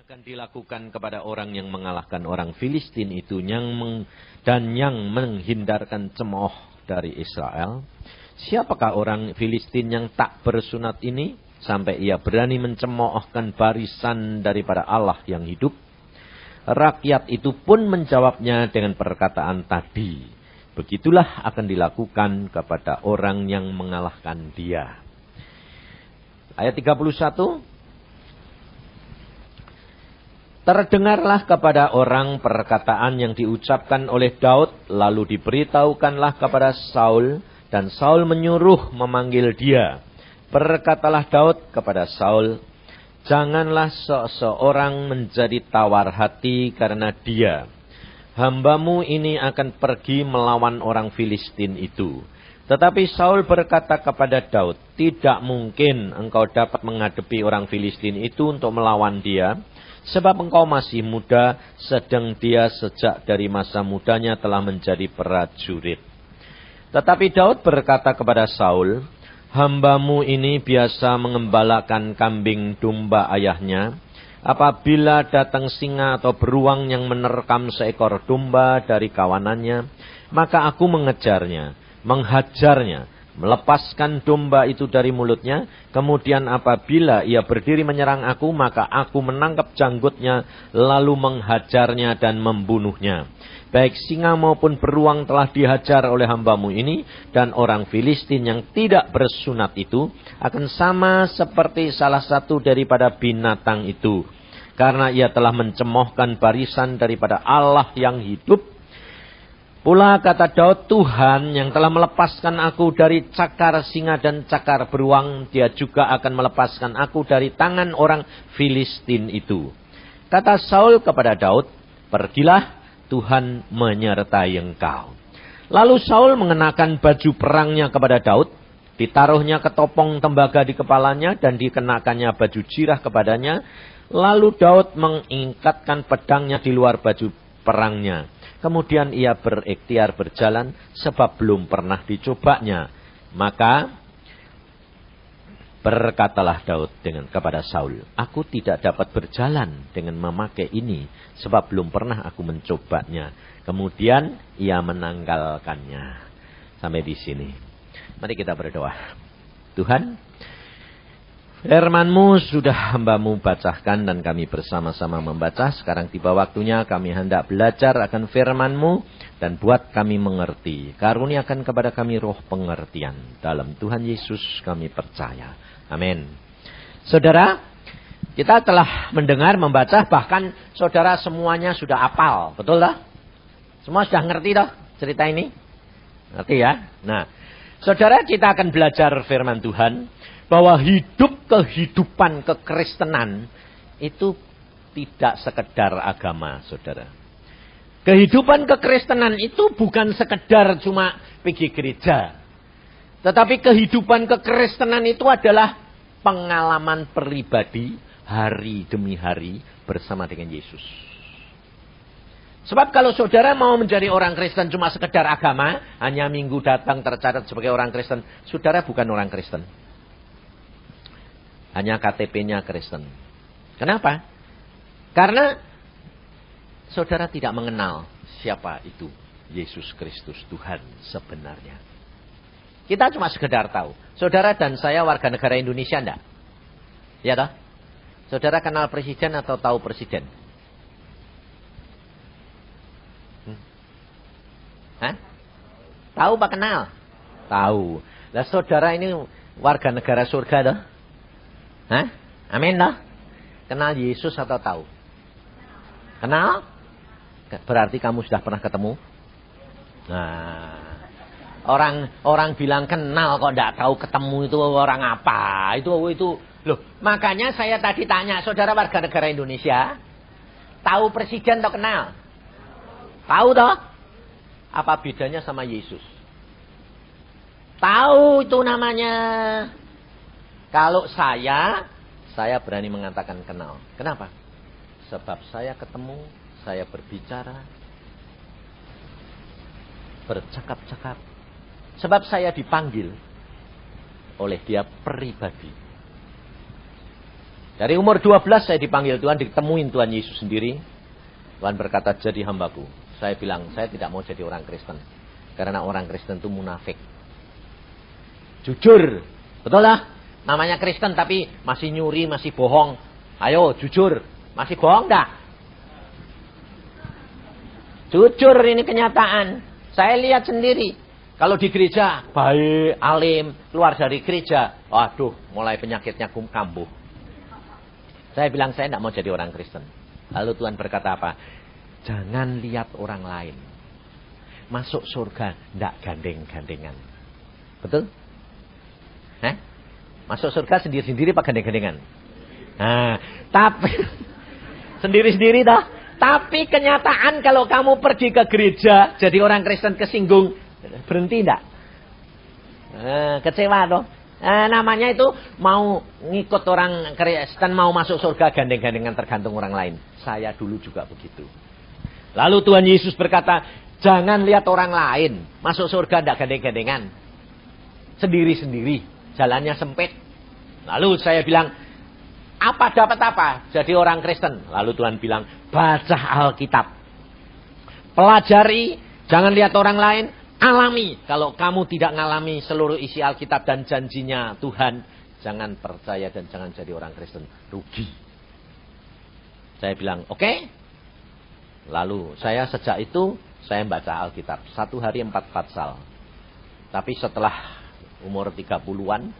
akan dilakukan kepada orang yang mengalahkan orang Filistin itu yang meng, dan yang menghindarkan cemooh dari Israel. Siapakah orang Filistin yang tak bersunat ini sampai ia berani mencemoohkan barisan daripada Allah yang hidup? Rakyat itu pun menjawabnya dengan perkataan tadi. Begitulah akan dilakukan kepada orang yang mengalahkan dia. Ayat 31. Terdengarlah kepada orang perkataan yang diucapkan oleh Daud, lalu diberitahukanlah kepada Saul, dan Saul menyuruh memanggil dia. Berkatalah Daud kepada Saul, Janganlah seseorang menjadi tawar hati karena dia. Hambamu ini akan pergi melawan orang Filistin itu. Tetapi Saul berkata kepada Daud, Tidak mungkin engkau dapat menghadapi orang Filistin itu untuk melawan dia Sebab engkau masih muda, sedang dia sejak dari masa mudanya telah menjadi prajurit. Tetapi Daud berkata kepada Saul, Hambamu ini biasa mengembalakan kambing domba ayahnya. Apabila datang singa atau beruang yang menerkam seekor domba dari kawanannya, maka aku mengejarnya, menghajarnya, melepaskan domba itu dari mulutnya. Kemudian apabila ia berdiri menyerang aku, maka aku menangkap janggutnya, lalu menghajarnya dan membunuhnya. Baik singa maupun beruang telah dihajar oleh hambamu ini, dan orang Filistin yang tidak bersunat itu akan sama seperti salah satu daripada binatang itu. Karena ia telah mencemohkan barisan daripada Allah yang hidup, Pula kata Daud, Tuhan yang telah melepaskan aku dari cakar singa dan cakar beruang, dia juga akan melepaskan aku dari tangan orang Filistin itu. Kata Saul kepada Daud, pergilah Tuhan menyertai engkau. Lalu Saul mengenakan baju perangnya kepada Daud, ditaruhnya ketopong tembaga di kepalanya dan dikenakannya baju jirah kepadanya. Lalu Daud mengingkatkan pedangnya di luar baju perangnya Kemudian ia berikhtiar berjalan sebab belum pernah dicobanya. Maka berkatalah Daud dengan kepada Saul, "Aku tidak dapat berjalan dengan memakai ini sebab belum pernah aku mencobanya." Kemudian ia menanggalkannya. Sampai di sini. Mari kita berdoa. Tuhan, Firmanmu sudah hambamu bacakan dan kami bersama-sama membaca. Sekarang tiba waktunya kami hendak belajar akan firmanmu dan buat kami mengerti. Karuniakan kepada kami roh pengertian. Dalam Tuhan Yesus kami percaya. Amin. Saudara, kita telah mendengar, membaca, bahkan saudara semuanya sudah apal. Betul tak? Semua sudah ngerti toh cerita ini? Ngerti ya? Nah, saudara kita akan belajar firman Tuhan bahwa hidup kehidupan kekristenan itu tidak sekedar agama, saudara. Kehidupan kekristenan itu bukan sekedar cuma pergi gereja. Tetapi kehidupan kekristenan itu adalah pengalaman pribadi hari demi hari bersama dengan Yesus. Sebab kalau saudara mau menjadi orang Kristen cuma sekedar agama, hanya minggu datang tercatat sebagai orang Kristen, saudara bukan orang Kristen. Hanya KTP-nya Kristen. Kenapa? Karena saudara tidak mengenal siapa itu Yesus Kristus Tuhan sebenarnya. Kita cuma sekedar tahu. Saudara dan saya warga negara Indonesia enggak? Ya toh? Saudara kenal presiden atau tahu presiden? Hmm? Hah? Tahu pak kenal? Tahu. Lah saudara ini warga negara surga toh? Hah? Amin dah. Kenal Yesus atau tahu? Kenal? Berarti kamu sudah pernah ketemu? Nah, orang orang bilang kenal kok tidak tahu ketemu itu orang apa? Itu itu loh. Makanya saya tadi tanya saudara warga negara Indonesia, tahu presiden atau kenal? Tahu toh? Apa bedanya sama Yesus? Tahu itu namanya. Kalau saya, saya berani mengatakan kenal. Kenapa? Sebab saya ketemu, saya berbicara, bercakap-cakap. Sebab saya dipanggil oleh dia pribadi. Dari umur 12 saya dipanggil Tuhan, ditemuin Tuhan Yesus sendiri. Tuhan berkata, jadi hambaku. Saya bilang, saya tidak mau jadi orang Kristen. Karena orang Kristen itu munafik. Jujur. Betul lah. Namanya Kristen tapi masih nyuri, masih bohong. Ayo, jujur. Masih bohong dah. Jujur ini kenyataan. Saya lihat sendiri. Kalau di gereja, baik, alim, keluar dari gereja. Waduh, mulai penyakitnya kambuh. Saya bilang, saya tidak mau jadi orang Kristen. Lalu Tuhan berkata apa? Jangan lihat orang lain. Masuk surga, tidak gandeng-gandengan. Betul? Hah? Masuk surga sendiri-sendiri pak gandeng-gandengan? Nah, tapi sendiri-sendiri dah. Tapi kenyataan kalau kamu pergi ke gereja, jadi orang Kristen kesinggung, berhenti enggak? Nah, kecewa toh. Nah, namanya itu mau ngikut orang Kristen mau masuk surga gandeng-gandengan tergantung orang lain. Saya dulu juga begitu. Lalu Tuhan Yesus berkata, jangan lihat orang lain masuk surga tidak gandeng-gandengan. Sendiri-sendiri, jalannya sempit. Lalu saya bilang, apa dapat apa jadi orang Kristen? Lalu Tuhan bilang, baca Alkitab. Pelajari, jangan lihat orang lain, alami. Kalau kamu tidak ngalami seluruh isi Alkitab dan janjinya Tuhan, jangan percaya dan jangan jadi orang Kristen. Rugi. Saya bilang, oke. Okay. Lalu saya sejak itu, saya baca Alkitab. Satu hari empat fatsal. Tapi setelah umur 30-an,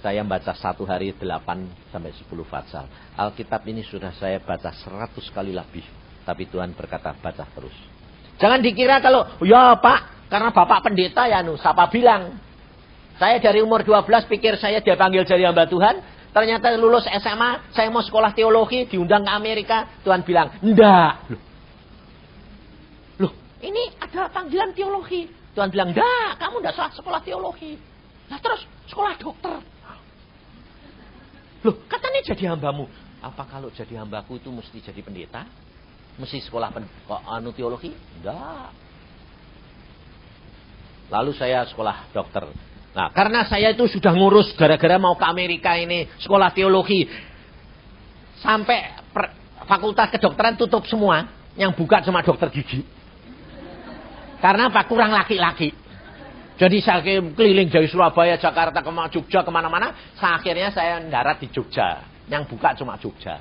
saya baca satu hari 8 sampai 10 fatsal. Alkitab ini sudah saya baca 100 kali lebih. Tapi Tuhan berkata, baca terus. Jangan dikira kalau, ya Pak, karena Bapak pendeta ya nu, siapa bilang. Saya dari umur 12 pikir saya dia panggil jadi hamba Tuhan. Ternyata lulus SMA, saya mau sekolah teologi, diundang ke Amerika. Tuhan bilang, enggak. Loh, Loh ini ada panggilan teologi. Tuhan bilang, enggak, kamu enggak sekolah teologi. Nah terus, sekolah dokter. Loh, katanya jadi hambamu. Apa kalau jadi hambaku itu mesti jadi pendeta? Mesti sekolah pen, anu teologi? Enggak. Lalu saya sekolah dokter. Nah, karena saya itu sudah ngurus gara-gara mau ke Amerika ini sekolah teologi. Sampai per, fakultas kedokteran tutup semua. Yang buka cuma dokter gigi. Karena apa? Kurang laki-laki. Jadi saya keliling dari Surabaya, Jakarta, ke Jogja, ke mana-mana. Akhirnya saya darat di Jogja. Yang buka cuma Jogja.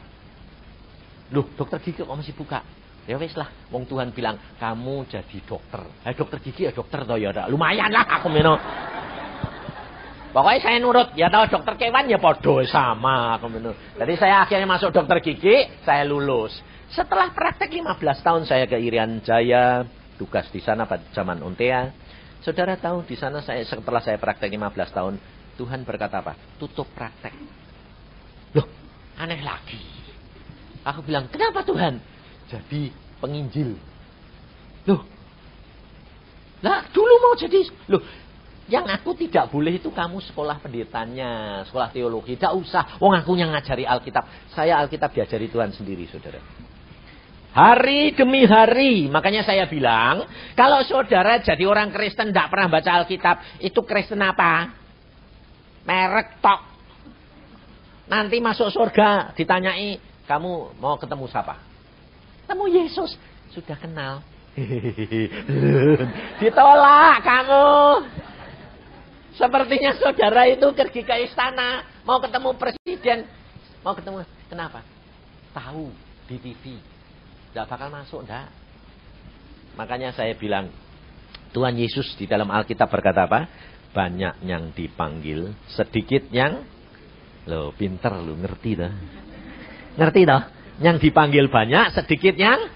Loh, dokter gigi kok masih buka? Ya wis lah, wong Tuhan bilang, kamu jadi dokter. Eh dokter gigi ya dokter toh ya Lumayan lah aku meno. Pokoknya saya nurut, ya tahu dokter kewan ya podo sama aku meno. Jadi saya akhirnya masuk dokter gigi, saya lulus. Setelah praktek 15 tahun saya ke Irian Jaya, tugas di sana pada zaman Untea. Saudara tahu di sana saya setelah saya praktek 15 tahun, Tuhan berkata apa? Tutup praktek. Loh, aneh lagi. Aku bilang, kenapa Tuhan? Jadi penginjil. Loh, lah dulu mau jadi, loh, yang aku tidak boleh itu kamu sekolah pendetanya, sekolah teologi. Tidak usah, wong aku yang ngajari Alkitab. Saya Alkitab diajari Tuhan sendiri, saudara. Hari demi hari. Makanya saya bilang, kalau saudara jadi orang Kristen tidak pernah baca Alkitab, itu Kristen apa? Merek tok. Nanti masuk surga, ditanyai, kamu mau ketemu siapa? Ketemu Yesus. Sudah kenal. Ditolak kamu. Sepertinya saudara itu pergi ke istana. Mau ketemu presiden. Mau ketemu. Kenapa? Tahu di TV tidak bakal masuk, tidak. Makanya saya bilang, Tuhan Yesus di dalam Alkitab berkata apa? Banyak yang dipanggil, sedikit yang, lo pinter lo ngerti dah. Ngerti dah? Yang dipanggil banyak, sedikit yang,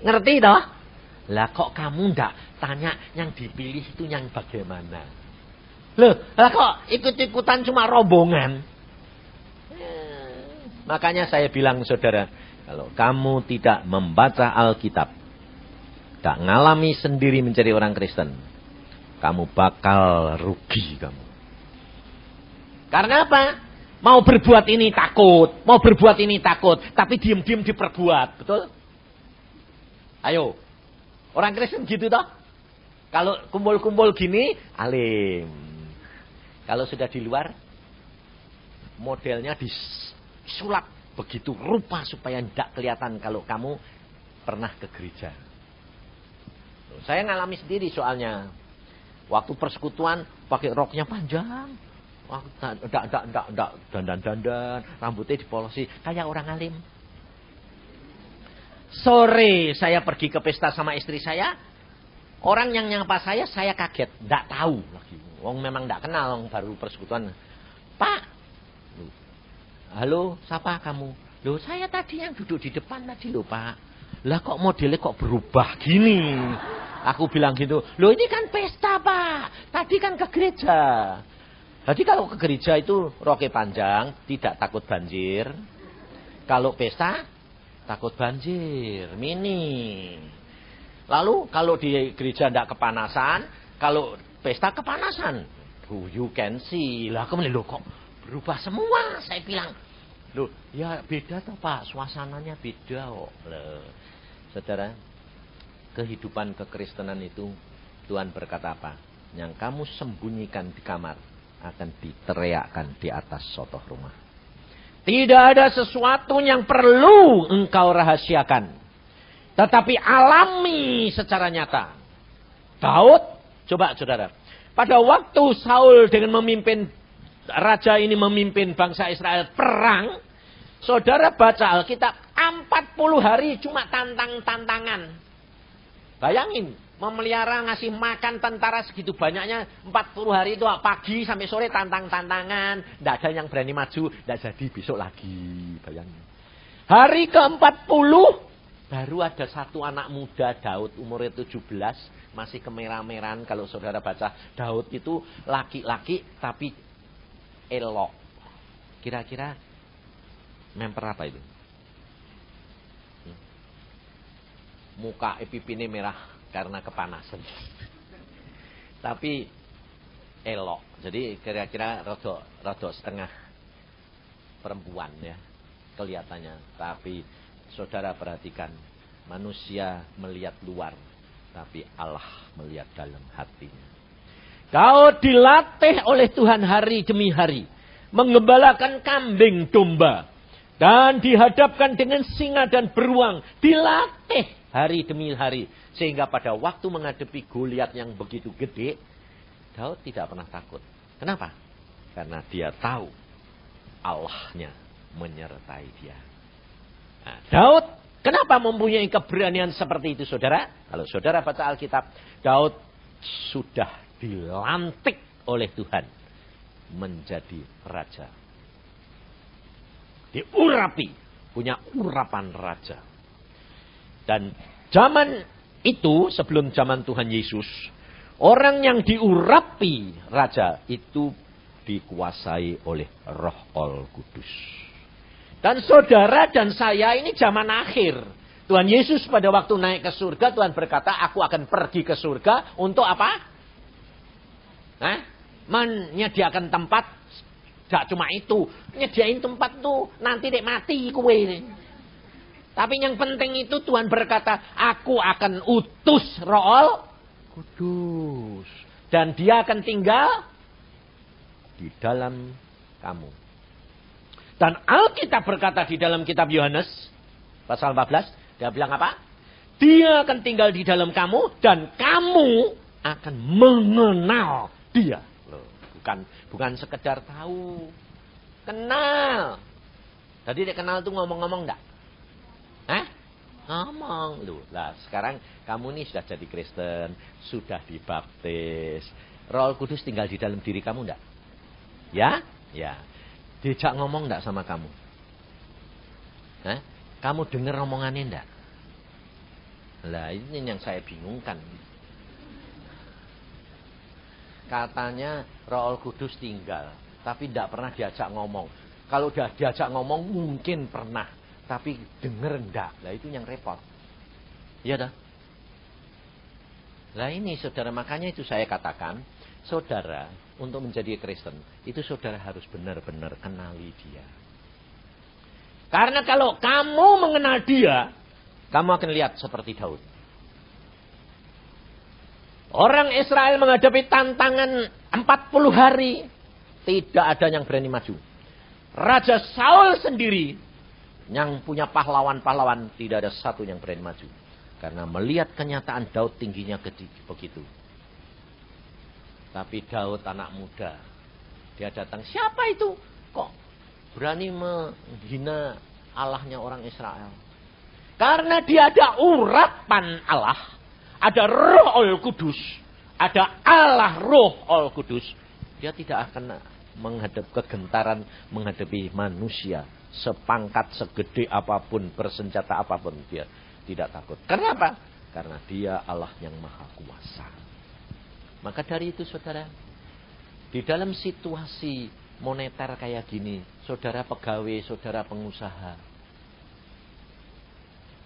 ngerti dah? Lah kok kamu ndak tanya yang dipilih itu yang bagaimana? Loh, lah kok ikut-ikutan cuma rombongan? Makanya saya bilang saudara, kalau kamu tidak membaca Alkitab, tak ngalami sendiri menjadi orang Kristen, kamu bakal rugi kamu. Karena apa? Mau berbuat ini takut, mau berbuat ini takut, tapi diam-diam diperbuat, betul? Ayo, orang Kristen gitu toh? Kalau kumpul-kumpul gini, alim. Kalau sudah di luar, modelnya dis sulap begitu rupa supaya tidak kelihatan kalau kamu pernah ke gereja. Saya ngalami sendiri soalnya. Waktu persekutuan pakai roknya panjang. Ndak ndak ndak ndak dandan dandan, rambutnya dipolosi kayak orang alim. Sore saya pergi ke pesta sama istri saya, orang yang nyapa saya saya kaget, ndak tahu lagi. Wong memang ndak kenal, baru persekutuan. Pak, halo, siapa kamu? Loh, saya tadi yang duduk di depan tadi loh, Pak. Lah kok modelnya kok berubah gini? Aku bilang gitu, loh ini kan pesta pak, tadi kan ke gereja. Jadi kalau ke gereja itu roke panjang, tidak takut banjir. Kalau pesta, takut banjir, mini. Lalu kalau di gereja tidak kepanasan, kalau pesta kepanasan. You can see. Lah kemudian lo kok berubah semua? Saya bilang, Loh, ya beda toh Pak, suasananya beda kok. Loh. Saudara, kehidupan kekristenan itu Tuhan berkata apa? Yang kamu sembunyikan di kamar akan diteriakkan di atas sotoh rumah. Tidak ada sesuatu yang perlu engkau rahasiakan. Tetapi alami secara nyata. Daud, coba saudara. Pada waktu Saul dengan memimpin, raja ini memimpin bangsa Israel perang. Saudara baca Alkitab, 40 hari cuma tantang-tantangan. Bayangin, memelihara ngasih makan tentara segitu banyaknya 40 hari itu pagi sampai sore tantang-tantangan. Tidak ada yang berani maju, tidak jadi besok lagi. Bayangin. Hari ke-40 baru ada satu anak muda Daud umurnya 17 masih kemerah-merahan kalau saudara baca Daud itu laki-laki tapi elok. Kira-kira Memper apa itu? Hmm. Muka epipine merah karena kepanasan. Tapi elok. Jadi kira-kira rodok setengah perempuan ya kelihatannya. Tapi saudara perhatikan, manusia melihat luar, tapi Allah melihat dalam hatinya. Kau dilatih oleh Tuhan hari demi hari. Mengembalakan kambing domba. Dan dihadapkan dengan singa dan beruang. Dilatih hari demi hari. Sehingga pada waktu menghadapi Goliat yang begitu gede. Daud tidak pernah takut. Kenapa? Karena dia tahu Allahnya menyertai dia. Nah, Daud kenapa mempunyai keberanian seperti itu saudara? Kalau saudara baca Alkitab. Daud sudah dilantik oleh Tuhan menjadi raja diurapi, punya urapan raja. Dan zaman itu sebelum zaman Tuhan Yesus, orang yang diurapi raja itu dikuasai oleh Roh Al Kudus. Dan saudara dan saya ini zaman akhir. Tuhan Yesus pada waktu naik ke surga, Tuhan berkata, aku akan pergi ke surga untuk apa? Nah, menyediakan tempat Gak cuma itu. Nyediain tempat tuh. Nanti dek mati kue. Tapi yang penting itu Tuhan berkata. Aku akan utus roh kudus. Dan dia akan tinggal. Di dalam kamu. Dan Alkitab berkata di dalam kitab Yohanes. Pasal 14. Dia bilang apa? Dia akan tinggal di dalam kamu. Dan kamu akan mengenal dia. Bukan bukan sekedar tahu. Kenal. Tadi dia kenal tuh ngomong-ngomong enggak? Hah? Ngomong. Loh, lah sekarang kamu nih sudah jadi Kristen, sudah dibaptis. Roh Kudus tinggal di dalam diri kamu enggak? Ya? Ya. Dijak ngomong enggak sama kamu? Hah? Kamu dengar omongannya enggak? Lah ini yang saya bingungkan. Katanya Roh Kudus tinggal, tapi tidak pernah diajak ngomong. Kalau udah diajak ngomong mungkin pernah, tapi denger ndak. Lah itu yang repot. Iya dah. Lah ini saudara makanya itu saya katakan, saudara untuk menjadi Kristen itu saudara harus benar-benar kenali dia. Karena kalau kamu mengenal dia, kamu akan lihat seperti Daud. Orang Israel menghadapi tantangan 40 hari. Tidak ada yang berani maju. Raja Saul sendiri yang punya pahlawan-pahlawan tidak ada satu yang berani maju. Karena melihat kenyataan Daud tingginya begitu. Tapi Daud anak muda. Dia datang, siapa itu? Kok berani menghina Allahnya orang Israel? Karena dia ada urapan Allah. Ada roh al kudus. Ada Allah roh al kudus. Dia tidak akan menghadap kegentaran menghadapi manusia. Sepangkat, segede apa pun, bersenjata apa pun. Dia tidak takut. Kenapa? Karena dia Allah yang maha kuasa. Maka dari itu saudara, di dalam situasi moneter kayak gini, saudara pegawai, saudara pengusaha,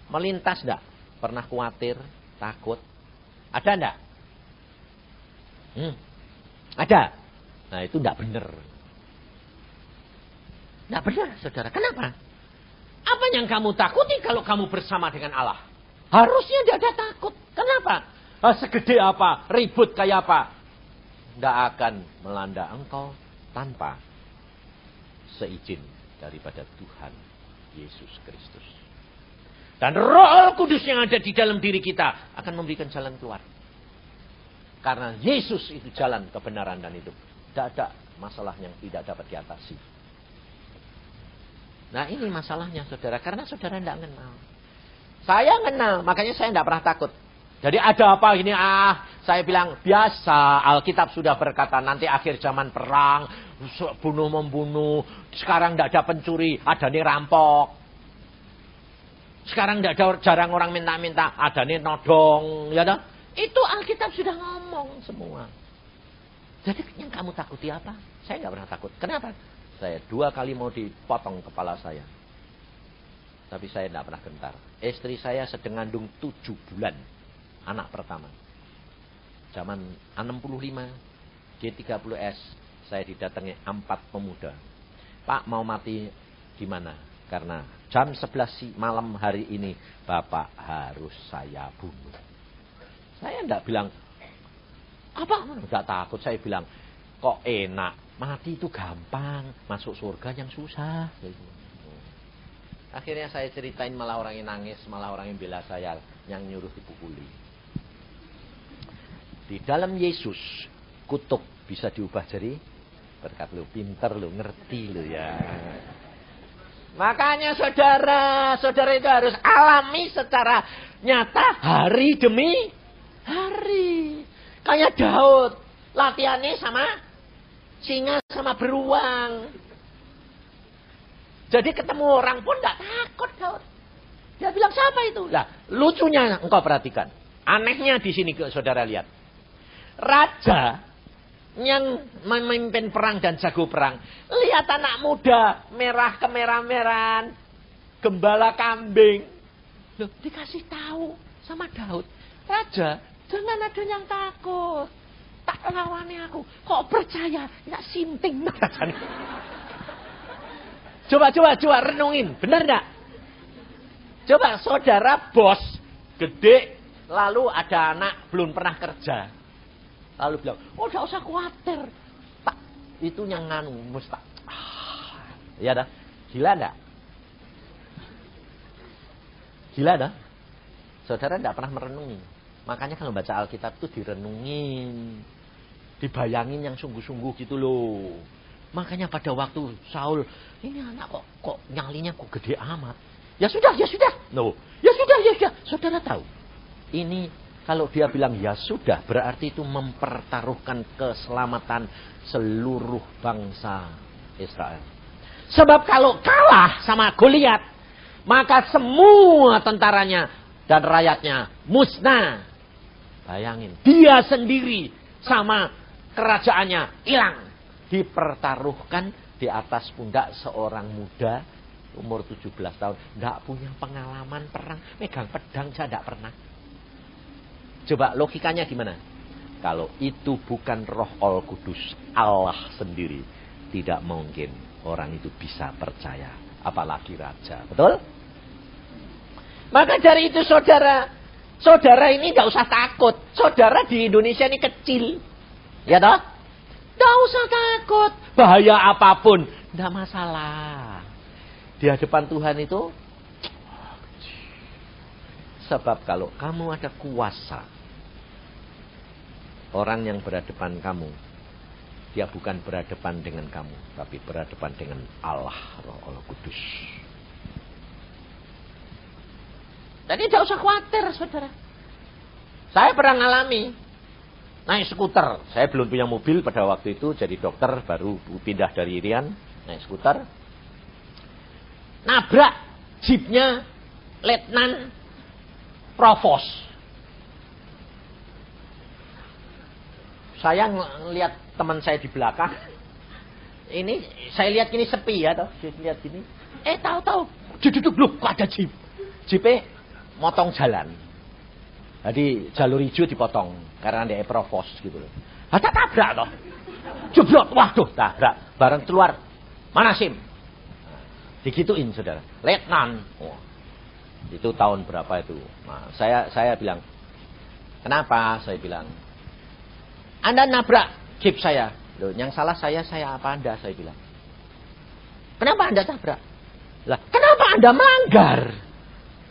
melintas enggak? Pernah khawatir, takut? Ada enggak? Hmm. Ada. Nah itu enggak benar. Enggak benar saudara. Kenapa? Apa yang kamu takuti kalau kamu bersama dengan Allah? Harusnya tidak ada takut. Kenapa? Ah, segede apa? Ribut kayak apa? Tidak akan melanda engkau tanpa seizin daripada Tuhan Yesus Kristus. Dan roh kudus yang ada di dalam diri kita akan memberikan jalan keluar. Karena Yesus itu jalan kebenaran dan hidup. Tidak ada masalah yang tidak dapat diatasi. Nah ini masalahnya saudara. Karena saudara tidak kenal. Saya kenal. Makanya saya tidak pernah takut. Jadi ada apa ini? Ah, saya bilang biasa. Alkitab sudah berkata nanti akhir zaman perang, bunuh membunuh. Sekarang tidak ada pencuri, ada nih rampok. Sekarang tidak ada jarang orang minta-minta, ada nih nodong, ya dah. Itu Alkitab sudah ngomong semua. Jadi yang kamu takuti apa? Saya nggak pernah takut. Kenapa? saya. Dua kali mau dipotong kepala saya. Tapi saya tidak pernah gentar. Istri saya sedang ngandung tujuh bulan. Anak pertama. Zaman 65, G30S. Saya didatangi empat pemuda. Pak mau mati di mana? Karena jam 11 malam hari ini Bapak harus saya bunuh. Saya tidak bilang, apa? Tidak takut. Saya bilang, kok enak Mati itu gampang, masuk surga yang susah. Akhirnya saya ceritain malah orang yang nangis, malah orang yang bela saya, yang nyuruh dipukuli. Di dalam Yesus, kutub bisa diubah jadi berkat lu, pinter lu, ngerti lu ya. Makanya saudara, saudara itu harus alami secara nyata hari demi hari. Kayak Daud, latihannya sama Singa sama beruang. Jadi ketemu orang pun tidak takut Daud. Dia bilang siapa itu? Lah, lucunya engkau perhatikan. Anehnya di sini ke saudara lihat. Raja yang memimpin perang dan jago perang. Lihat anak muda, merah kemerah-merahan. Gembala kambing. Loh, dikasih tahu sama Daud. Raja, jangan ada yang takut tak lawani aku. Kok percaya? Ya sinting Coba, coba, coba renungin. Benar enggak? Coba saudara bos gede lalu ada anak belum pernah kerja. Lalu bilang, oh tidak usah khawatir. Tak, itu yang nganu. Ah, ya dah. Gila enggak? Gila dah. Saudara tidak pernah merenungi. Makanya kalau baca Alkitab itu direnungin. Dibayangin yang sungguh-sungguh gitu loh. Makanya pada waktu Saul, ini anak kok kok nyalinya kok gede amat. Ya sudah, ya sudah. No. Ya sudah, ya sudah. Saudara tahu. Ini kalau dia bilang ya sudah, berarti itu mempertaruhkan keselamatan seluruh bangsa Israel. Sebab kalau kalah sama Goliat, maka semua tentaranya dan rakyatnya musnah. Bayangin, dia sendiri sama kerajaannya hilang. Dipertaruhkan di atas pundak seorang muda umur 17 tahun. Tidak punya pengalaman perang. Megang pedang saya tidak pernah. Coba logikanya gimana? Kalau itu bukan roh al kudus, Allah sendiri. Tidak mungkin orang itu bisa percaya. Apalagi raja. Betul? Maka dari itu saudara, Saudara ini tidak usah takut. Saudara di Indonesia ini kecil. Ya toh? Tidak usah takut. Bahaya apa pun Tidak masalah. Di hadapan Tuhan itu sebab kalau kamu ada kuasa orang yang berhadapan kamu dia bukan berhadapan dengan kamu tapi berhadapan dengan Allah Roh Allah Kudus. Jadi tidak usah khawatir saudara. Saya pernah ngalami naik skuter. Saya belum punya mobil pada waktu itu jadi dokter baru pindah dari Irian naik skuter. Nabrak jeepnya letnan provos. Saya ngelihat teman saya di belakang. Ini saya lihat ini sepi ya toh. Lihat ini. Eh tahu-tahu duduk loh kok ada jeep. Jeepnya motong jalan. Jadi jalur hijau dipotong karena dia provos gitu loh. Ada tabrak toh. Jeblok, waduh tabrak. Bareng keluar. Mana SIM? Digituin saudara. Letnan. Oh. Itu tahun berapa itu? Nah, saya saya bilang, kenapa? Saya bilang, Anda nabrak jeep saya. Loh, yang salah saya, saya apa Anda? Saya bilang. Kenapa Anda tabrak? Lah, kenapa Anda melanggar?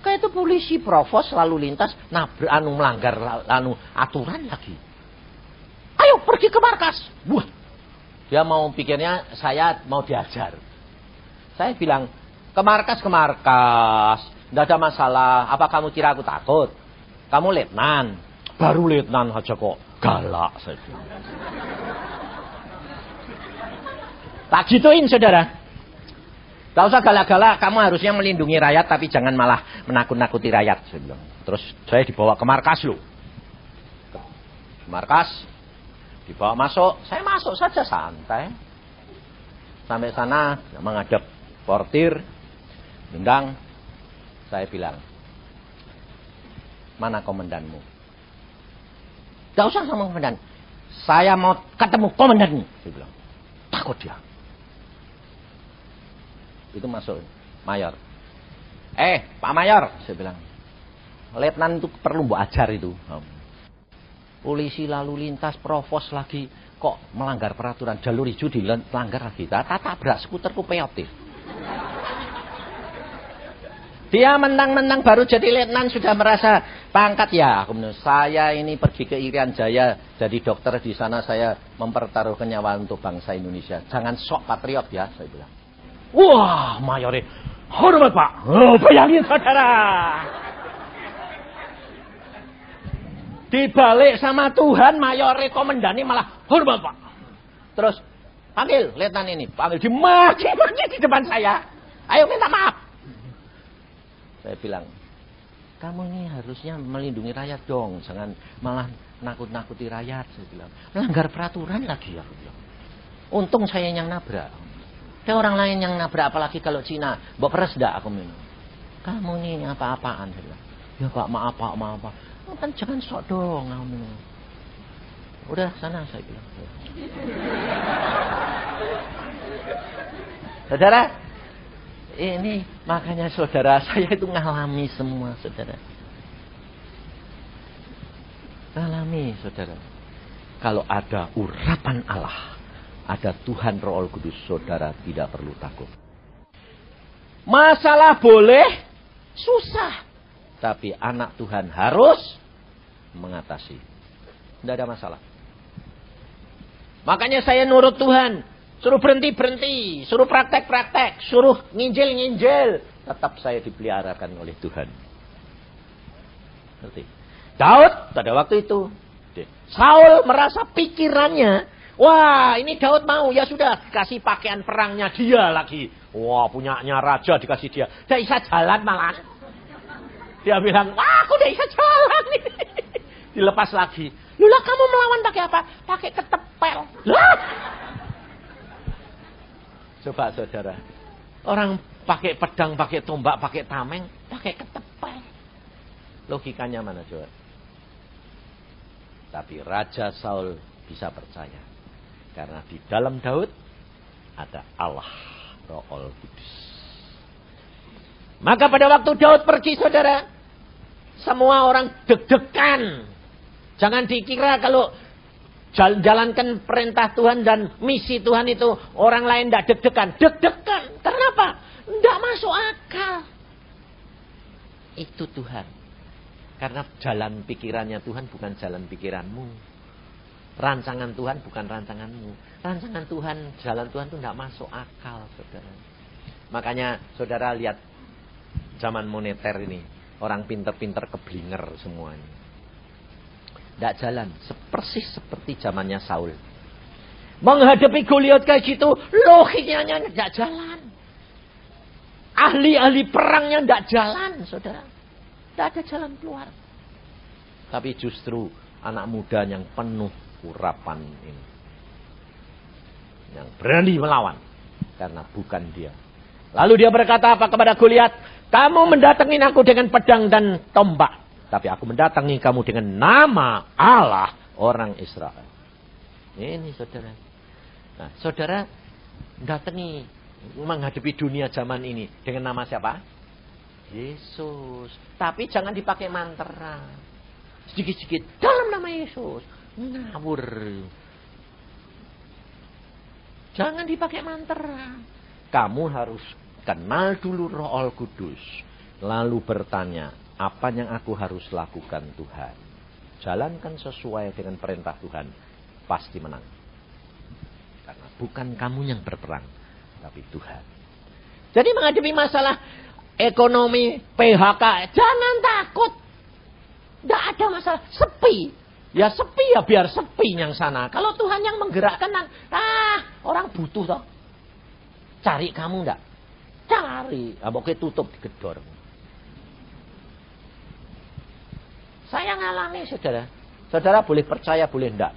Kayak itu polisi provos lalu lintas nabrak anu melanggar anu aturan lagi. Ayo pergi ke markas. Wah. Dia mau pikirnya saya mau diajar. Saya bilang ke markas ke markas. Tidak ada masalah. Apa kamu kira aku takut? Kamu letnan. Baru letnan aja kok galak saya bilang. Tak gituin saudara. Tak usah galak-galak, kamu harusnya melindungi rakyat tapi jangan malah menakut-nakuti rakyat. Saya bilang. Terus saya dibawa ke markas loh. Markas, dibawa masuk, saya masuk saja santai. Sampai sana menghadap portir, undang, saya bilang, mana komandanmu? Gak usah sama komandan. Saya mau ketemu komandan. Saya bilang, takut dia. Itu masuk mayor. Eh, Pak Mayor, saya bilang. Letnan itu perlu buat ajar itu. Polisi lalu lintas provos lagi kok melanggar peraturan jalur hijau dilanggar lagi. Tata tabrak skuterku peotif. Dia menang-menang baru jadi letnan sudah merasa pangkat ya. Kemudian saya ini pergi ke Irian Jaya jadi dokter di sana saya mempertaruhkan nyawa untuk bangsa Indonesia. Jangan sok patriot ya, saya bilang. Wah, mayore. Hormat Pak. Oh, bayangin saudara. Dibalik sama Tuhan, mayore komendani malah hormat Pak. Terus, panggil letnan ini. Panggil dimaki-maki di depan saya. Ayo minta maaf. Saya bilang, kamu ini harusnya melindungi rakyat dong. Jangan malah nakut-nakuti rakyat. Saya bilang, melanggar peraturan lagi. Bilang. Untung saya yang nabrak. Ada orang lain yang nabrak apalagi kalau Cina. Bawa peres dah aku minum. Kamu ini apa-apaan. Ya pak maaf pak maaf pak. Oh, kan jangan sok dong kamu. Udah sana saya bilang. Saudara, ini makanya saudara saya itu ngalami semua saudara. Ngalami saudara. Kalau ada urapan Allah ada Tuhan Roh Kudus, saudara tidak perlu takut. Masalah boleh, susah. Tapi anak Tuhan harus mengatasi. Tidak ada masalah. Makanya saya nurut Tuhan. Suruh berhenti-berhenti. Suruh praktek-praktek. Suruh nginjil-nginjil. Tetap saya dipeliharakan oleh Tuhan. Ngerti? Daud pada waktu itu. Saul merasa pikirannya Wah, ini Daud mau. Ya sudah, kasih pakaian perangnya dia lagi. Wah, punyanya raja dikasih dia. Dia bisa jalan malah. Dia bilang, wah aku udah bisa jalan. Dilepas lagi. Lula kamu melawan pakai apa? Pakai ketepel. Lah. Coba saudara. Orang pakai pedang, pakai tombak, pakai tameng, pakai ketepel. Logikanya mana coba? Tapi Raja Saul bisa percaya. Karena di dalam Daud ada Allah, Roh Kudus. Maka pada waktu Daud pergi saudara, semua orang deg-degan. Jangan dikira kalau jalankan perintah Tuhan dan misi Tuhan itu orang lain tidak deg-degan. Deg-degan. Kenapa? Tidak masuk akal. Itu Tuhan. Karena jalan pikirannya Tuhan bukan jalan pikiranmu. Rancangan Tuhan bukan rancanganmu. Rancangan Tuhan, jalan Tuhan itu tidak masuk akal, saudara. Makanya saudara lihat zaman moneter ini. Orang pinter-pinter keblinger semuanya. Tidak jalan. Persis seperti zamannya Saul. Menghadapi Goliat kayak gitu, logikanya tidak jalan. Ahli-ahli perangnya tidak jalan, saudara. Tidak ada jalan keluar. Tapi justru anak muda yang penuh urapan ini. Yang berani melawan. Karena bukan dia. Lalu dia berkata apa kepada Goliat? Kamu mendatangi aku dengan pedang dan tombak. Tapi aku mendatangi kamu dengan nama Allah orang Israel. Ini saudara. Nah, saudara datangi menghadapi dunia zaman ini dengan nama siapa? Yesus. Tapi jangan dipakai mantra. Sedikit-sedikit dalam nama Yesus. Ngawur. Jangan dipakai mantra. Kamu harus kenal dulu roh kudus. Lalu bertanya, apa yang aku harus lakukan Tuhan? Jalankan sesuai dengan perintah Tuhan. Pasti menang. Karena bukan kamu yang berperang. Tapi Tuhan. Jadi menghadapi masalah ekonomi, PHK. Jangan takut. Tidak ada masalah. Sepi. Ya sepi ya biar sepi yang sana. Kalau Tuhan yang menggerakkan. Ah orang butuh toh. Cari kamu enggak? Cari. Pokoknya tutup digedor. Saya ngalami saudara. Saudara boleh percaya, boleh enggak.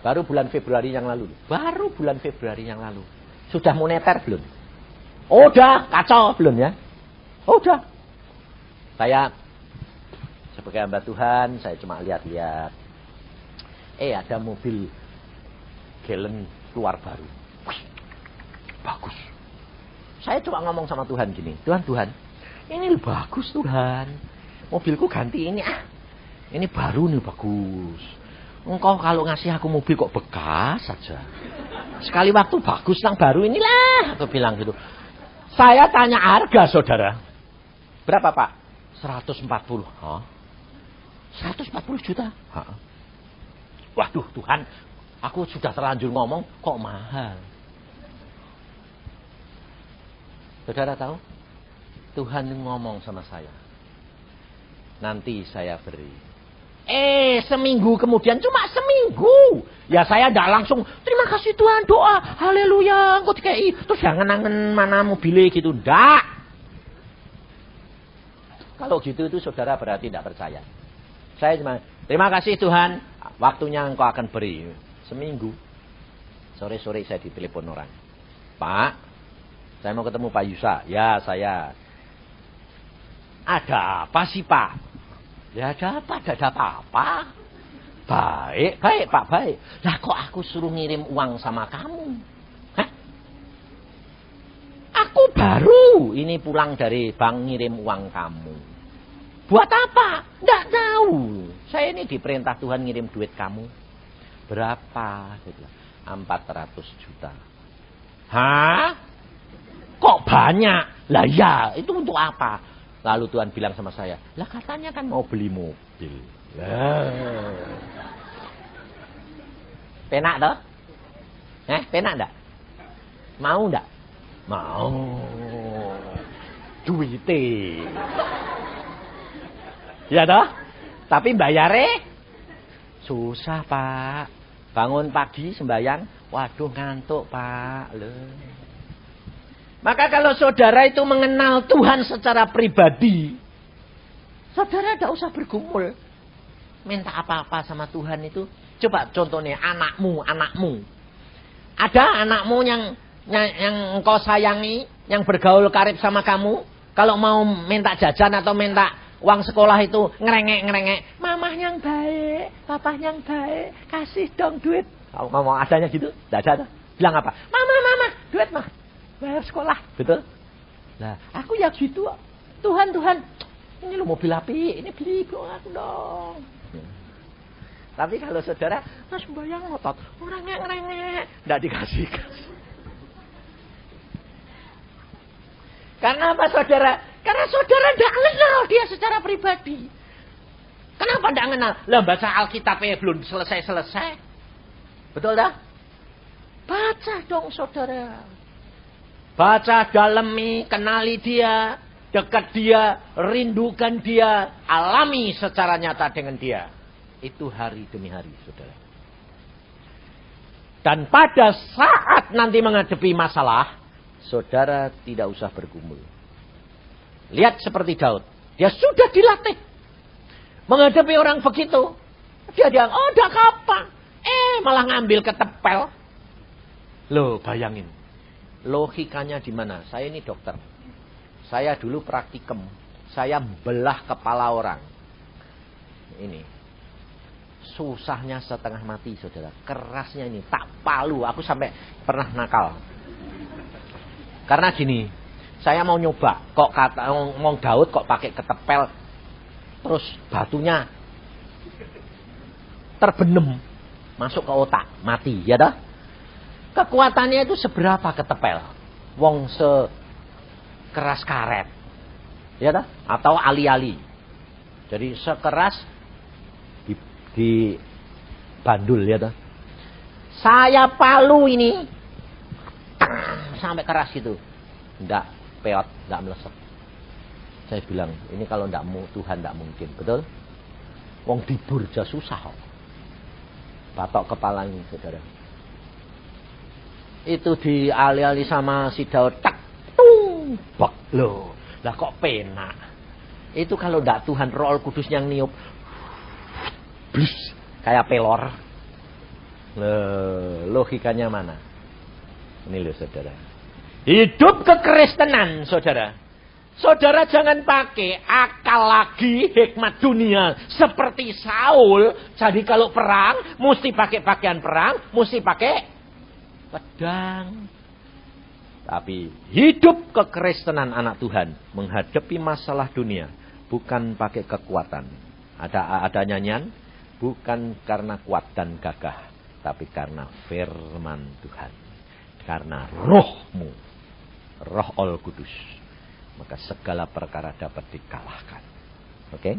Baru bulan Februari yang lalu. Baru bulan Februari yang lalu. Sudah moneter belum? Oh, udah, kacau belum ya? Oh, udah. Saya sebagai hamba Tuhan, saya cuma lihat-lihat. Eh, ada mobil gelen keluar baru. bagus. Saya cuma ngomong sama Tuhan gini, Tuhan, Tuhan, ini bagus Tuhan. Mobilku ganti ini ah. Ini baru nih bagus. Engkau kalau ngasih aku mobil kok bekas saja. Sekali waktu bagus yang baru inilah. Aku bilang gitu. Saya tanya harga saudara. Berapa pak? 140. Hah? 140 juta? Hah? Waduh Tuhan. Aku sudah terlanjur ngomong kok mahal. Saudara tahu? Tuhan ngomong sama saya. Nanti saya beri. Eh, seminggu kemudian, cuma seminggu. Ya saya tidak langsung, terima kasih Tuhan, doa, haleluya, engkau dikai. Terus jangan nangen mana mobilnya gitu, ndak. Kalau gitu itu saudara berarti tidak percaya. Saya cuma, terima kasih Tuhan, waktunya engkau akan beri. Seminggu. Sore-sore saya ditelepon orang. Pak, saya mau ketemu Pak Yusa. Ya, saya. Ada apa sih Pak? Ya ada apa? Ada apa-apa. Baik, baik Pak, baik. Lah kok aku suruh ngirim uang sama kamu? Aku baru ini pulang dari bank ngirim uang kamu. Buat apa? Tidak tahu. Saya ini diperintah Tuhan ngirim duit kamu. Berapa? 400 juta. Hah? Kok banyak? Lah ya, itu untuk apa? Lalu Tuhan bilang sama saya, lah katanya kan mau beli mobil. Penak toh? Eh, penak enggak? Mau enggak? Mau. Duite. Ya toh? Tapi bayare susah, Pak. Bangun pagi sembayang, waduh ngantuk, Pak. Loh. Maka kalau saudara itu mengenal Tuhan secara pribadi, saudara tidak usah bergumul. Minta apa-apa sama Tuhan itu. Coba contohnya anakmu, anakmu. Ada anakmu yang yang, yang engkau sayangi, yang bergaul karib sama kamu. Kalau mau minta jajan atau minta uang sekolah itu ngerengek-ngerengek. Mamah yang baik, papa yang baik, kasih dong duit. Kalau mau adanya gitu, tidak ada. Bilang apa? Mama, mama, duit mah bayar sekolah, betul? Nah, aku ya gitu. Tuhan, Tuhan, ini lo mobil api, ini beli buat aku dong. Tapi kalau saudara, mas bayang ngotot, orangnya ngerengek, tidak dikasih. Karena apa saudara? Karena saudara tidak kenal dia secara pribadi. Kenapa tidak kenal? Lah baca Alkitabnya belum selesai-selesai. Betul dah? Baca dong saudara. Baca dalami, kenali dia, dekat dia, rindukan dia, alami secara nyata dengan dia. Itu hari demi hari, saudara. Dan pada saat nanti menghadapi masalah, saudara tidak usah bergumul. Lihat seperti Daud. Dia sudah dilatih. Menghadapi orang begitu. Dia bilang, oh udah kapan. Eh malah ngambil ketepel. Loh bayangin. Logikanya di mana? Saya ini dokter. Saya dulu praktikum. Saya belah kepala orang. Ini susahnya setengah mati saudara. Kerasnya ini tak palu. Aku sampai pernah nakal. Karena gini, saya mau nyoba. Kok kata ngomong Daud kok pakai ketepel. Terus batunya terbenem masuk ke otak, mati, ya dah. Kekuatannya itu seberapa ketepel? Wong se keras karet. Ya dah, atau ali-ali. Jadi sekeras di bandul ya toh. Saya palu ini sampai keras gitu. Enggak peot, enggak melesat. Saya bilang, ini kalau enggak mau Tuhan enggak mungkin, betul? Wong dibur aja susah kok. Batok kepala ini, saudara. Itu diali-ali sama si Daud, tak, tung, loh. Lah kok penak. Itu kalau enggak Tuhan roh kudus yang niup, blus kayak pelor. Loh, logikanya mana? Ini loh saudara. Hidup kekristenan saudara. Saudara jangan pakai akal lagi hikmat dunia seperti Saul. Jadi kalau perang mesti pakai pakaian perang, mesti pakai pedang. Tapi hidup kekristenan anak Tuhan menghadapi masalah dunia bukan pakai kekuatan. Ada ada nyanyian Bukan karena kuat dan gagah. Tapi karena firman Tuhan. Karena rohmu. Roh Al Kudus. Maka segala perkara dapat dikalahkan. Oke? Okay?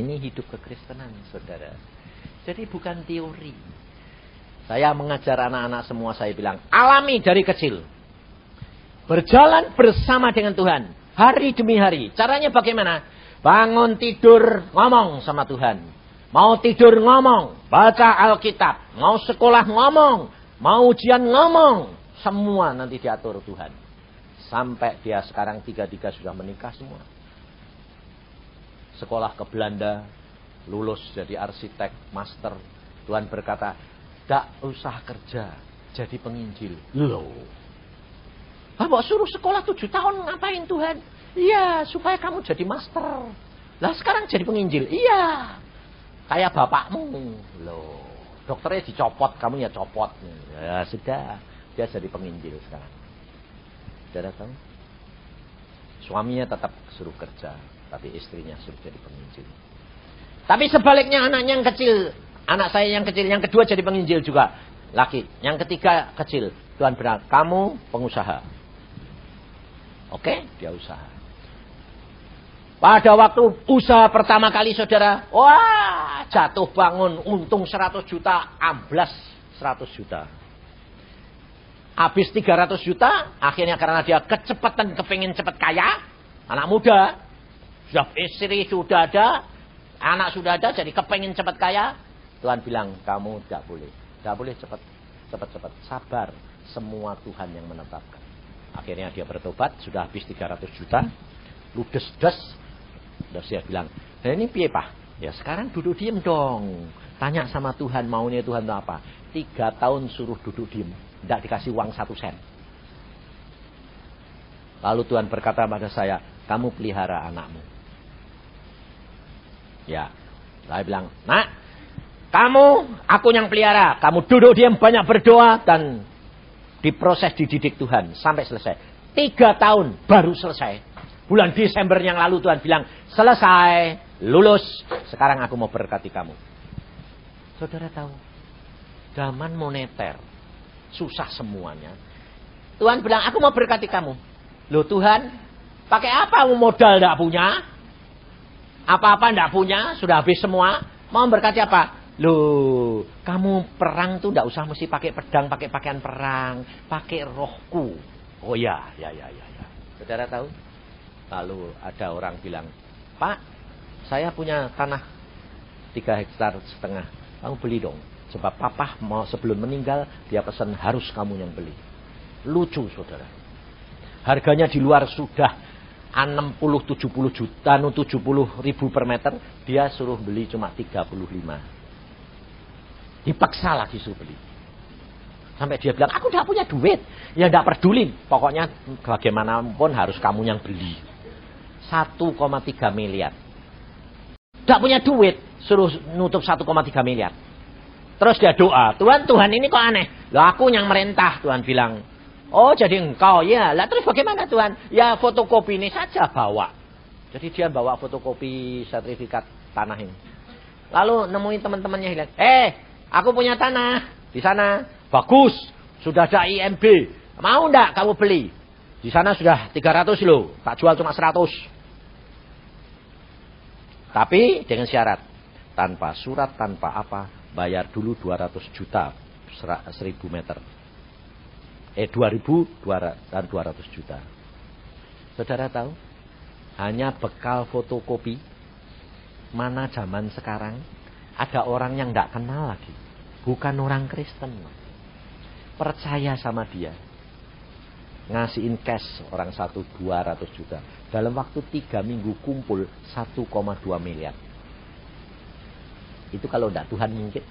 Ini hidup kekristenan, saudara. Jadi bukan teori. Saya mengajar anak-anak semua, saya bilang, alami dari kecil. Berjalan bersama dengan Tuhan. Hari demi hari. Caranya bagaimana? Bangun tidur, ngomong sama Tuhan. Mau tidur ngomong, baca Alkitab, mau sekolah ngomong, mau ujian ngomong, semua nanti diatur Tuhan. Sampai dia sekarang tiga-tiga sudah menikah semua. Sekolah ke Belanda, lulus jadi arsitek, master. Tuhan berkata, tak usah kerja, jadi penginjil. Loh. Bapak suruh sekolah tujuh tahun ngapain Tuhan? Iya, supaya kamu jadi master. Lah sekarang jadi penginjil. Iya. Kayak bapakmu. Loh, dokternya dicopot, kamu ya copot. Ya sudah, dia jadi penginjil sekarang. Sudah tahu? Suaminya tetap suruh kerja, tapi istrinya suruh jadi penginjil. Tapi sebaliknya anaknya yang kecil, anak saya yang kecil, yang kedua jadi penginjil juga. Laki, yang ketiga kecil. Tuhan benar, kamu pengusaha. Oke, dia usaha. Pada waktu usaha pertama kali saudara, wah jatuh bangun untung 100 juta, amblas 100 juta. Habis 300 juta, akhirnya karena dia kecepatan kepingin cepat kaya, anak muda, sudah istri sudah ada, anak sudah ada, jadi kepingin cepat kaya. Tuhan bilang, kamu tidak boleh, tidak boleh cepat, cepat, cepat, sabar. Semua Tuhan yang menetapkan. Akhirnya dia bertobat, sudah habis 300 juta, ludes-des, Terus dia bilang, nah ini piye pak? Ya sekarang duduk diem dong. Tanya sama Tuhan, maunya Tuhan itu apa? Tiga tahun suruh duduk diem. Tidak dikasih uang satu sen. Lalu Tuhan berkata pada saya, kamu pelihara anakmu. Ya, saya bilang, nak, kamu, aku yang pelihara. Kamu duduk diam, banyak berdoa, dan diproses dididik Tuhan sampai selesai. Tiga tahun baru selesai. Bulan Desember yang lalu Tuhan bilang, selesai, lulus. Sekarang aku mau berkati kamu. Saudara tahu, zaman moneter, susah semuanya. Tuhan bilang, aku mau berkati kamu. Loh Tuhan, pakai apa modal tidak punya? Apa-apa tidak punya, sudah habis semua. Mau berkati apa? Loh, kamu perang tuh tidak usah mesti pakai pedang, pakai pakaian perang, pakai rohku. Oh ya, ya, ya, ya, ya. Saudara tahu? Lalu ada orang bilang, Pak, saya punya tanah tiga hektar setengah. Kamu beli dong. Sebab papa mau sebelum meninggal, dia pesan harus kamu yang beli. Lucu saudara. Harganya di luar sudah 60-70 juta, 70 ribu per meter. Dia suruh beli cuma 35. Dipaksa lagi suruh beli. Sampai dia bilang, aku tidak punya duit. Ya tidak peduli. Pokoknya bagaimanapun harus kamu yang beli. 1,3 miliar. Tidak punya duit. Suruh nutup 1,3 miliar. Terus dia doa. Tuhan, Tuhan ini kok aneh. Lah aku yang merintah. Tuhan bilang. Oh jadi engkau ya. Lah terus bagaimana Tuhan? Ya fotokopi ini saja bawa. Jadi dia bawa fotokopi sertifikat tanah ini. Lalu nemuin teman-temannya eh aku punya tanah di sana. Bagus. Sudah ada IMB. Mau ndak kamu beli? Di sana sudah 300 loh. Tak jual cuma 100. Tapi dengan syarat. Tanpa surat, tanpa apa. Bayar dulu 200 juta. 1000 meter eh 2000 dan 200 juta. Saudara tahu? Hanya bekal fotokopi mana zaman sekarang ada orang yang tidak kenal lagi. Bukan orang Kristen. Percaya sama dia. Ngasihin cash orang satu 200 juta. Dalam waktu tiga minggu kumpul 1,2 miliar. Itu kalau tidak Tuhan mungkin.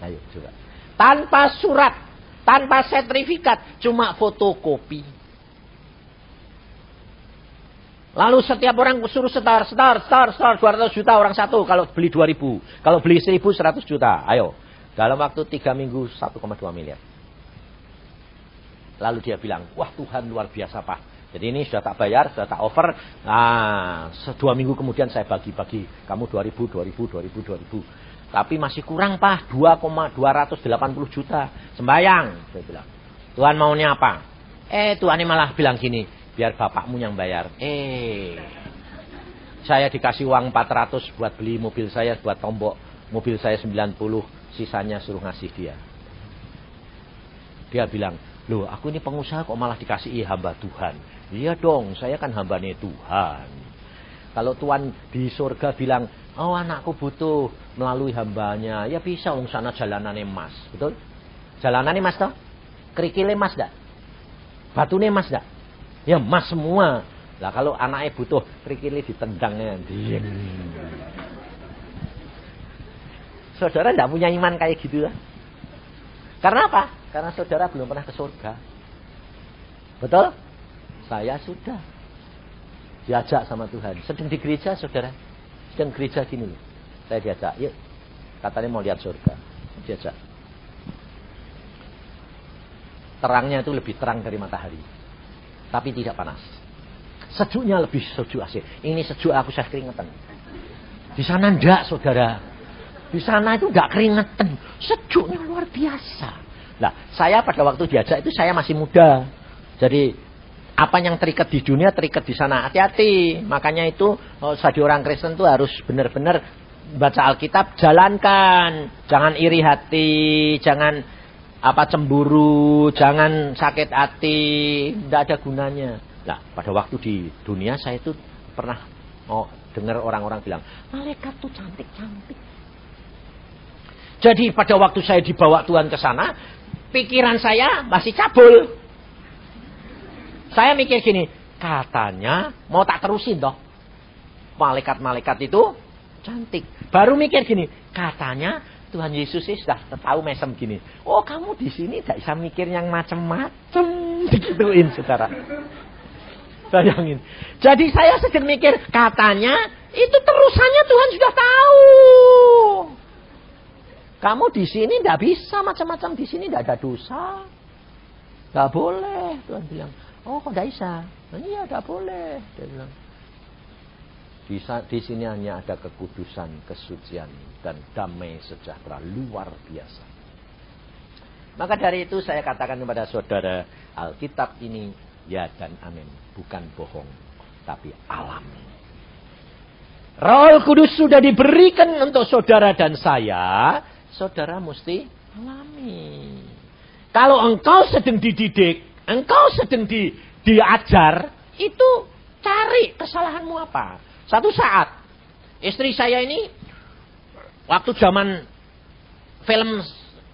Ayo coba. Tanpa surat tanpa sertifikat, cuma fotokopi. Lalu setiap orang suruh setar, setar, setar, setar, 200 juta orang satu. Kalau beli 2000. Kalau beli 1000, 100 juta. Ayo. Dalam waktu 3 minggu, 1,2 miliar. Lalu dia bilang, wah Tuhan luar biasa Pak. Jadi ini sudah tak bayar, sudah tak over. Nah, dua minggu kemudian saya bagi-bagi. Kamu 2000, 2000, 2000, 2000. Tapi masih kurang pak 2,280 juta. Sembayang. Saya bilang. Tuhan maunya apa? Eh Tuhan ini malah bilang gini. Biar bapakmu yang bayar. Eh. Saya dikasih uang 400 buat beli mobil saya. Buat tombok mobil saya 90. Sisanya suruh ngasih dia. Dia bilang. Loh aku ini pengusaha kok malah dikasih hamba Tuhan. Iya dong saya kan hambanya Tuhan. Kalau Tuhan di surga bilang Oh anakku butuh melalui hambanya. Ya bisa wong sana jalanan emas. Betul? Jalanan emas toh? Kerikil emas dak? Batu emas dak? Ya emas semua. Lah kalau anaknya butuh kerikil ditendangnya. Diem. Saudara tidak punya iman kayak gitu lah. Karena apa? Karena saudara belum pernah ke surga. Betul? Saya sudah. Diajak sama Tuhan. Sedang di gereja saudara. Sedang gereja gini Saya diajak, yuk. Katanya mau lihat surga. Diajak. Terangnya itu lebih terang dari matahari. Tapi tidak panas. Sejuknya lebih sejuk asik. Ini sejuk aku saya keringetan. Di sana ndak saudara. Di sana itu ndak keringetan. Sejuknya luar biasa. Nah, saya pada waktu diajak itu saya masih muda. Jadi apa yang terikat di dunia terikat di sana. Hati-hati. Makanya itu oh, jadi orang Kristen itu harus benar-benar baca Alkitab, jalankan. Jangan iri hati, jangan apa cemburu, jangan sakit hati, tidak ada gunanya. Nah, pada waktu di dunia saya itu pernah oh, dengar orang-orang bilang, malaikat tuh cantik-cantik. Jadi pada waktu saya dibawa Tuhan ke sana, pikiran saya masih cabul. Saya mikir gini, katanya mau tak terusin toh. Malaikat-malaikat itu cantik. Baru mikir gini, katanya Tuhan Yesus sih sudah tahu mesem gini. Oh kamu di sini tidak bisa mikir yang macem-macem. Digituin saudara. Bayangin. Jadi saya sedang mikir, katanya itu terusannya Tuhan sudah tahu. Kamu di sini tidak bisa macam-macam di sini tidak ada dosa. Tidak boleh Tuhan bilang. Oh kok tidak bisa? Iya tidak boleh. Dia bilang. Di, di sini hanya ada kekudusan, kesucian, dan damai sejahtera luar biasa. Maka dari itu saya katakan kepada saudara, Alkitab ini ya dan amin. Bukan bohong, tapi alami. Roh Kudus sudah diberikan untuk saudara dan saya. Saudara mesti alami. Kalau engkau sedang dididik, engkau sedang di, diajar, itu cari kesalahanmu apa. Satu saat, istri saya ini, waktu zaman film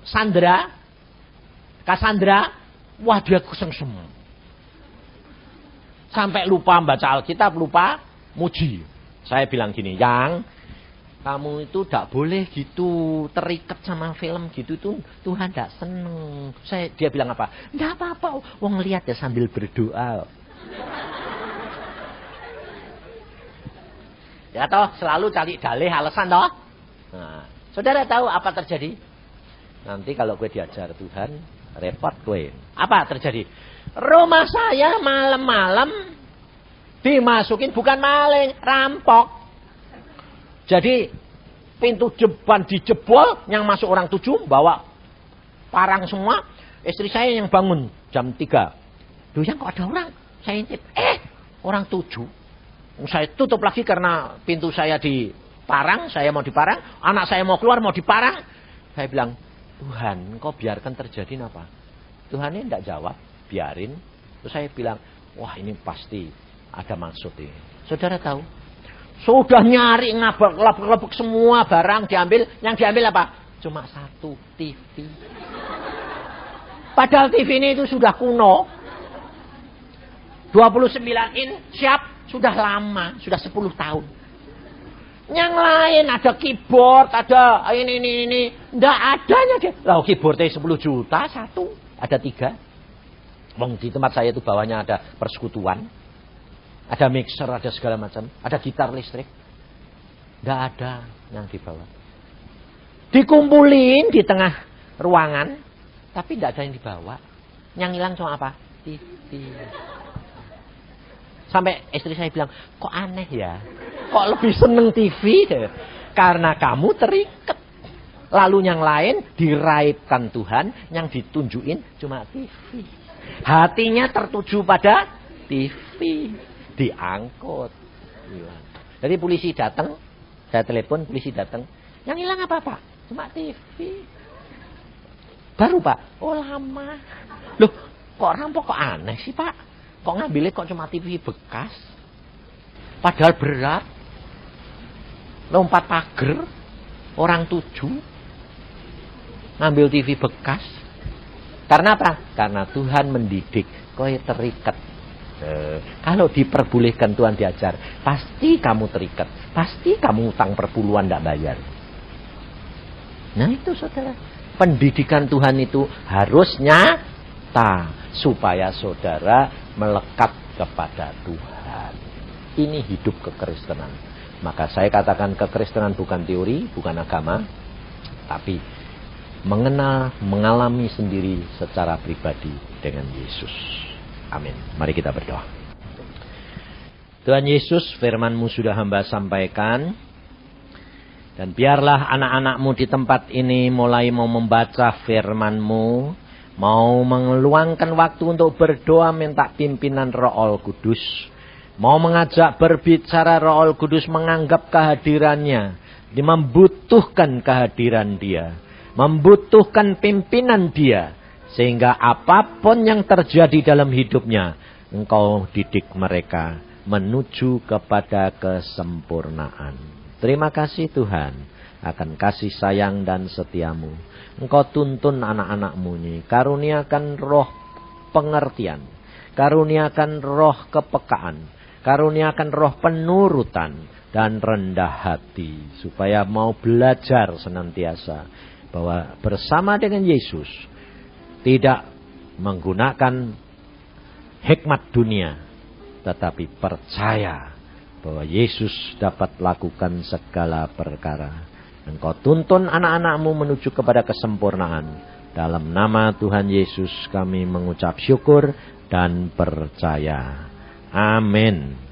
Sandra, Cassandra, wah dia kesengsem. Sampai lupa baca Alkitab, lupa muji. Saya bilang gini, yang kamu itu tidak boleh gitu terikat sama film gitu tuh Tuhan tidak seneng. Saya dia bilang apa? Tidak apa-apa, wong lihat ya sambil berdoa. Ya toh selalu cari dalih alasan toh. Nah, saudara tahu apa terjadi? Nanti kalau gue diajar Tuhan, repot gue. Apa terjadi? Rumah saya malam-malam dimasukin bukan maling, rampok. Jadi pintu jeban dijebol, yang masuk orang tujuh, bawa parang semua. Istri saya yang bangun jam tiga. Duh yang kok ada orang? Saya intip. Eh, orang tujuh saya tutup lagi karena pintu saya diparang, saya mau diparang, anak saya mau keluar mau diparang. Saya bilang, Tuhan, kau biarkan terjadi apa? Tuhan ini tidak jawab, biarin. Terus saya bilang, wah ini pasti ada maksud ini. Saudara tahu? Sudah nyari ngabak labuk semua barang diambil, yang diambil apa? Cuma satu TV. Padahal TV ini itu sudah kuno. 29 in siap sudah lama, sudah 10 tahun. Yang lain ada keyboard, ada ini ini ini, ndak adanya dia. Lah keyboardnya 10 juta satu, ada tiga. Wong di tempat saya itu bawahnya ada persekutuan, ada mixer, ada segala macam, ada gitar listrik. Ndak ada yang dibawa. Dikumpulin di tengah ruangan, tapi tidak ada yang dibawa. Yang hilang cuma apa? TV. Sampai istri saya bilang, kok aneh ya? Kok lebih seneng TV deh? Karena kamu terikat. Lalu yang lain diraipkan Tuhan, yang ditunjukin cuma TV. Hatinya tertuju pada TV. Diangkut. Jadi polisi datang, saya telepon, polisi datang. Yang hilang apa Pak? Cuma TV. Baru Pak? Oh lama. Loh, kok rampok kok aneh sih Pak? Kok ngambilnya kok cuma TV bekas? Padahal berat. Lompat pagar. Orang tujuh. Ngambil TV bekas. Karena apa? Karena Tuhan mendidik. Kau terikat. Eh, kalau diperbolehkan Tuhan diajar. Pasti kamu terikat. Pasti kamu utang perpuluhan tidak bayar. Nah itu saudara. Pendidikan Tuhan itu harusnya supaya saudara melekat kepada Tuhan. Ini hidup kekristenan. Maka saya katakan kekristenan bukan teori, bukan agama, tapi mengenal, mengalami sendiri secara pribadi dengan Yesus. Amin. Mari kita berdoa. Tuhan Yesus, firmanmu sudah hamba sampaikan. Dan biarlah anak-anakmu di tempat ini mulai mau membaca firmanmu Mau mengeluangkan waktu untuk berdoa minta pimpinan Roh Kudus. Mau mengajak berbicara Roh Kudus menganggap kehadirannya. Dia membutuhkan kehadiran dia. Membutuhkan pimpinan dia. Sehingga apa pun yang terjadi dalam hidupnya. Engkau didik mereka menuju kepada kesempurnaan. Terima kasih Tuhan akan kasih sayang dan setiamu. Engkau tuntun anak-anakmu ini. Karuniakan roh pengertian. Karuniakan roh kepekaan. Karuniakan roh penurutan dan rendah hati. Supaya mau belajar senantiasa. Bahwa bersama dengan Yesus. Tidak menggunakan hikmat dunia. Tetapi percaya bahwa Yesus dapat lakukan segala perkara. Engkau tuntun anak-anakmu menuju kepada kesempurnaan. Dalam nama Tuhan Yesus kami mengucap syukur dan percaya. Amin.